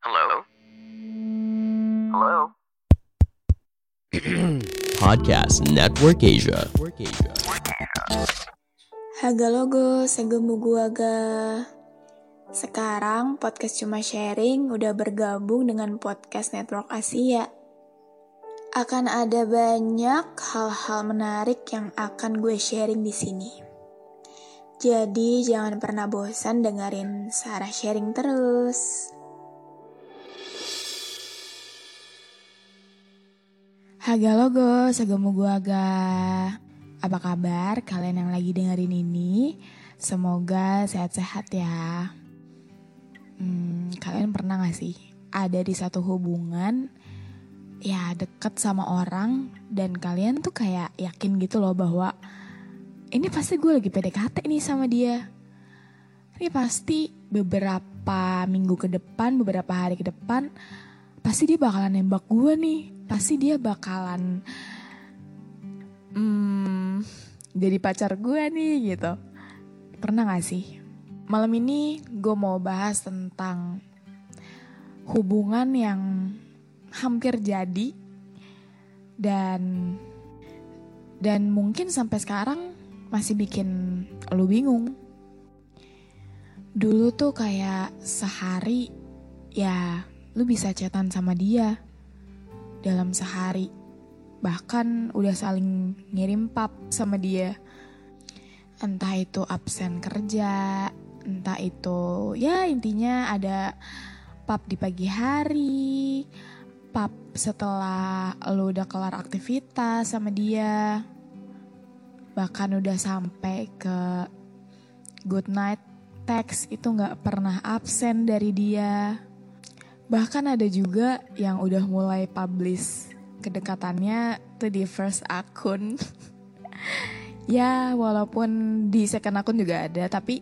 Hello? Hello? Podcast Network Asia. Haga logo, segemu gua ga. Sekarang podcast cuma sharing udah bergabung dengan podcast Network Asia. Akan ada banyak hal-hal menarik yang akan gue sharing di sini. Jadi jangan pernah bosan dengerin Sarah sharing terus. Haga logo, segemu gua ga. Apa kabar kalian yang lagi dengerin ini? Semoga sehat-sehat ya. Hmm, kalian pernah gak sih ada di satu hubungan ya deket sama orang dan kalian tuh kayak yakin gitu loh bahwa ini pasti gue lagi PDKT nih sama dia. Ini pasti beberapa minggu ke depan, beberapa hari ke depan, pasti dia bakalan nembak gue nih. Pasti dia bakalan hmm, jadi pacar gue nih gitu. Pernah gak sih? Malam ini gue mau bahas tentang hubungan yang hampir jadi dan dan mungkin sampai sekarang masih bikin lu bingung. Dulu tuh kayak sehari ya lu bisa chatan sama dia dalam sehari. Bahkan udah saling ngirim pap sama dia. Entah itu absen kerja, entah itu ya intinya ada pap di pagi hari, pap setelah lu udah kelar aktivitas sama dia. Bahkan udah sampai ke good night text itu nggak pernah absen dari dia. Bahkan ada juga yang udah mulai publish kedekatannya tuh di first akun. ya walaupun di second akun juga ada tapi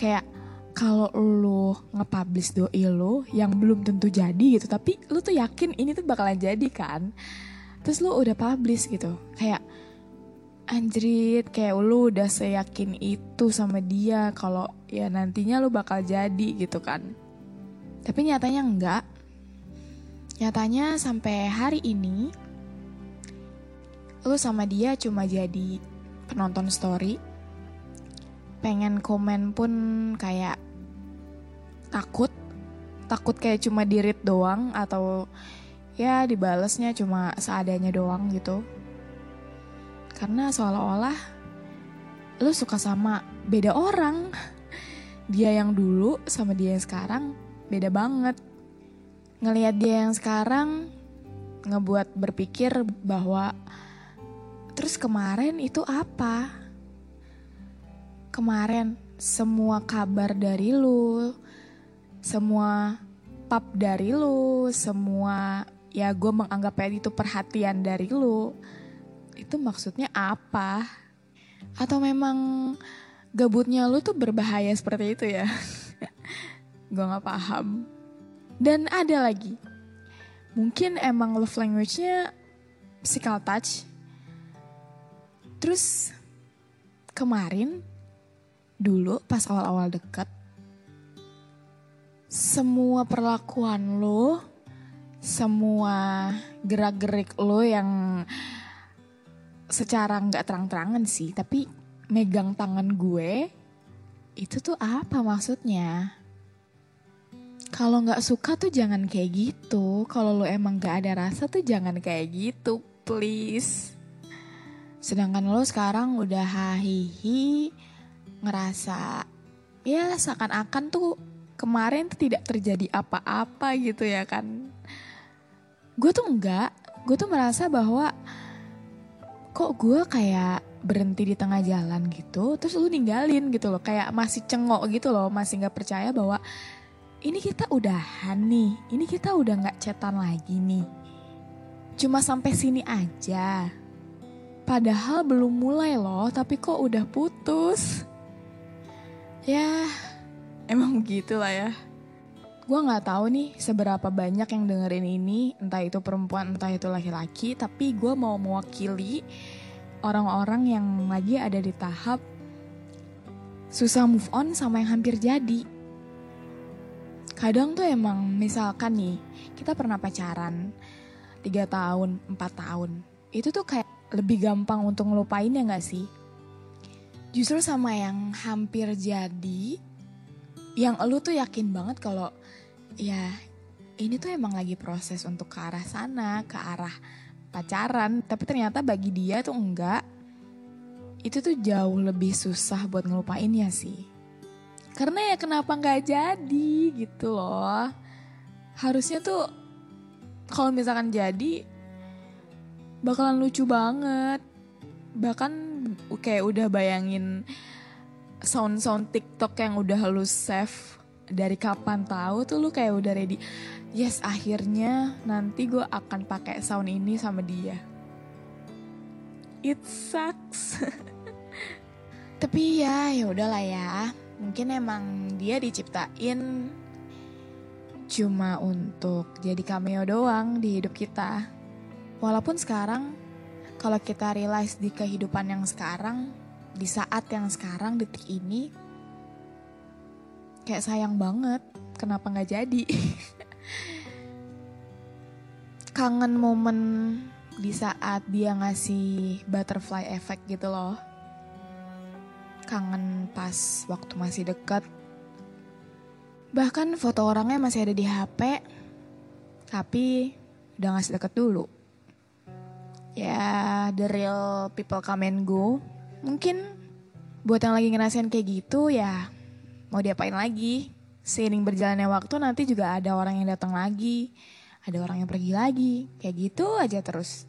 kayak kalau lu nge-publish doi lu yang belum tentu jadi gitu tapi lu tuh yakin ini tuh bakalan jadi kan terus lu udah publish gitu kayak anjrit kayak lu udah seyakin itu sama dia kalau ya nantinya lu bakal jadi gitu kan tapi nyatanya enggak. Nyatanya sampai hari ini lu sama dia cuma jadi penonton story. Pengen komen pun kayak takut. Takut kayak cuma di read doang atau ya dibalesnya cuma seadanya doang gitu. Karena seolah-olah lu suka sama beda orang. Dia yang dulu sama dia yang sekarang beda banget ngelihat dia yang sekarang ngebuat berpikir bahwa terus kemarin itu apa kemarin semua kabar dari lu semua pap dari lu, semua ya gue menganggapnya itu perhatian dari lu, itu maksudnya apa? Atau memang gabutnya lu tuh berbahaya seperti itu ya? gue gak paham. Dan ada lagi, mungkin emang love language-nya physical touch. Terus kemarin, dulu pas awal-awal deket, semua perlakuan lo, semua gerak-gerik lo yang secara nggak terang-terangan sih, tapi megang tangan gue, itu tuh apa maksudnya? Kalau nggak suka tuh jangan kayak gitu. Kalau lo emang nggak ada rasa tuh jangan kayak gitu, please. Sedangkan lo sekarang udah hahihi, ngerasa ya seakan-akan tuh kemarin tuh tidak terjadi apa-apa gitu ya kan. Gue tuh enggak, gue tuh merasa bahwa kok gue kayak berhenti di tengah jalan gitu terus lu ninggalin gitu loh kayak masih cengok gitu loh masih nggak percaya bahwa ini kita udahan nih. Ini kita udah nggak cetan lagi nih. Cuma sampai sini aja. Padahal belum mulai loh tapi kok udah putus. Ya emang gitu lah ya. Gue nggak tahu nih seberapa banyak yang dengerin ini. Entah itu perempuan entah itu laki-laki. Tapi gue mau mewakili orang-orang yang lagi ada di tahap susah move on sama yang hampir jadi. Kadang tuh emang misalkan nih, kita pernah pacaran 3 tahun, 4 tahun. Itu tuh kayak lebih gampang untuk ngelupain ya gak sih? Justru sama yang hampir jadi, yang lu tuh yakin banget kalau ya ini tuh emang lagi proses untuk ke arah sana, ke arah pacaran tapi ternyata bagi dia tuh enggak itu tuh jauh lebih susah buat ngelupainnya sih karena ya kenapa nggak jadi gitu loh. Harusnya tuh kalau misalkan jadi bakalan lucu banget. Bahkan kayak udah bayangin sound-sound TikTok yang udah lu save dari kapan tahu tuh lu kayak udah ready. Yes akhirnya nanti gue akan pakai sound ini sama dia. It sucks. Tapi ya ya udahlah ya mungkin emang dia diciptain cuma untuk jadi cameo doang di hidup kita. Walaupun sekarang kalau kita realize di kehidupan yang sekarang di saat yang sekarang detik ini kayak sayang banget. Kenapa nggak jadi? Kangen momen di saat dia ngasih butterfly effect gitu loh. Kangen pas waktu masih deket. Bahkan foto orangnya masih ada di HP, tapi udah ngasih deket dulu. Ya, the real people come and go. Mungkin buat yang lagi ngerasain kayak gitu ya mau diapain lagi. Seiring berjalannya waktu nanti juga ada orang yang datang lagi ada orang yang pergi lagi kayak gitu aja terus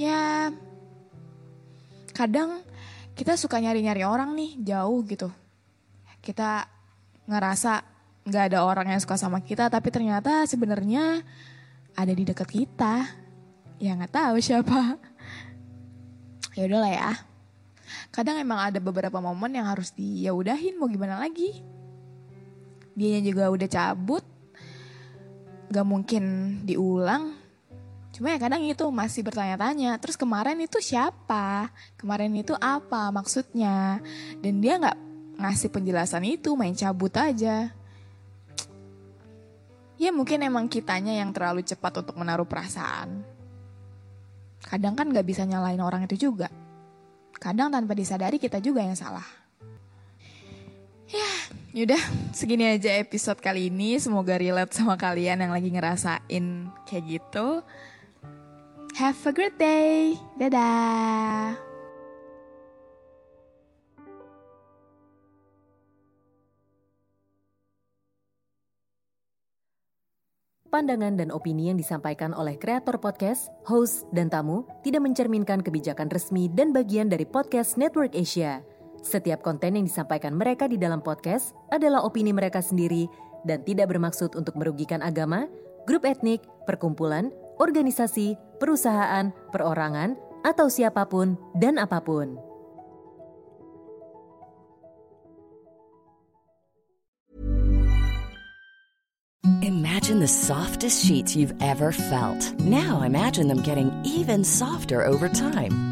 ya kadang kita suka nyari-nyari orang nih jauh gitu. Kita ngerasa nggak ada orang yang suka sama kita tapi ternyata sebenarnya ada di dekat kita. Ya nggak tahu siapa. Ya udahlah ya. Kadang emang ada beberapa momen yang harus diyaudahin mau gimana lagi? Dianya juga udah cabut. Gak mungkin diulang. Cuma ya kadang itu masih bertanya-tanya. Terus kemarin itu siapa? Kemarin itu apa maksudnya? Dan dia gak ngasih penjelasan itu, main cabut aja. Ya mungkin emang kitanya yang terlalu cepat untuk menaruh perasaan. Kadang kan gak bisa nyalain orang itu juga. Kadang tanpa disadari kita juga yang salah. Ya, yaudah segini aja episode kali ini. Semoga relate sama kalian yang lagi ngerasain kayak gitu. Have a great day. Dadah. Pandangan dan opini yang disampaikan oleh kreator podcast, host, dan tamu tidak mencerminkan kebijakan resmi dan bagian dari podcast Network Asia. Setiap konten yang disampaikan mereka di dalam podcast adalah opini mereka sendiri dan tidak bermaksud untuk merugikan agama, grup etnik, perkumpulan, organisasi, perusahaan, perorangan, atau siapa pun dan apa pun. Imagine the softest sheets you've ever felt. Now imagine them getting even softer over time.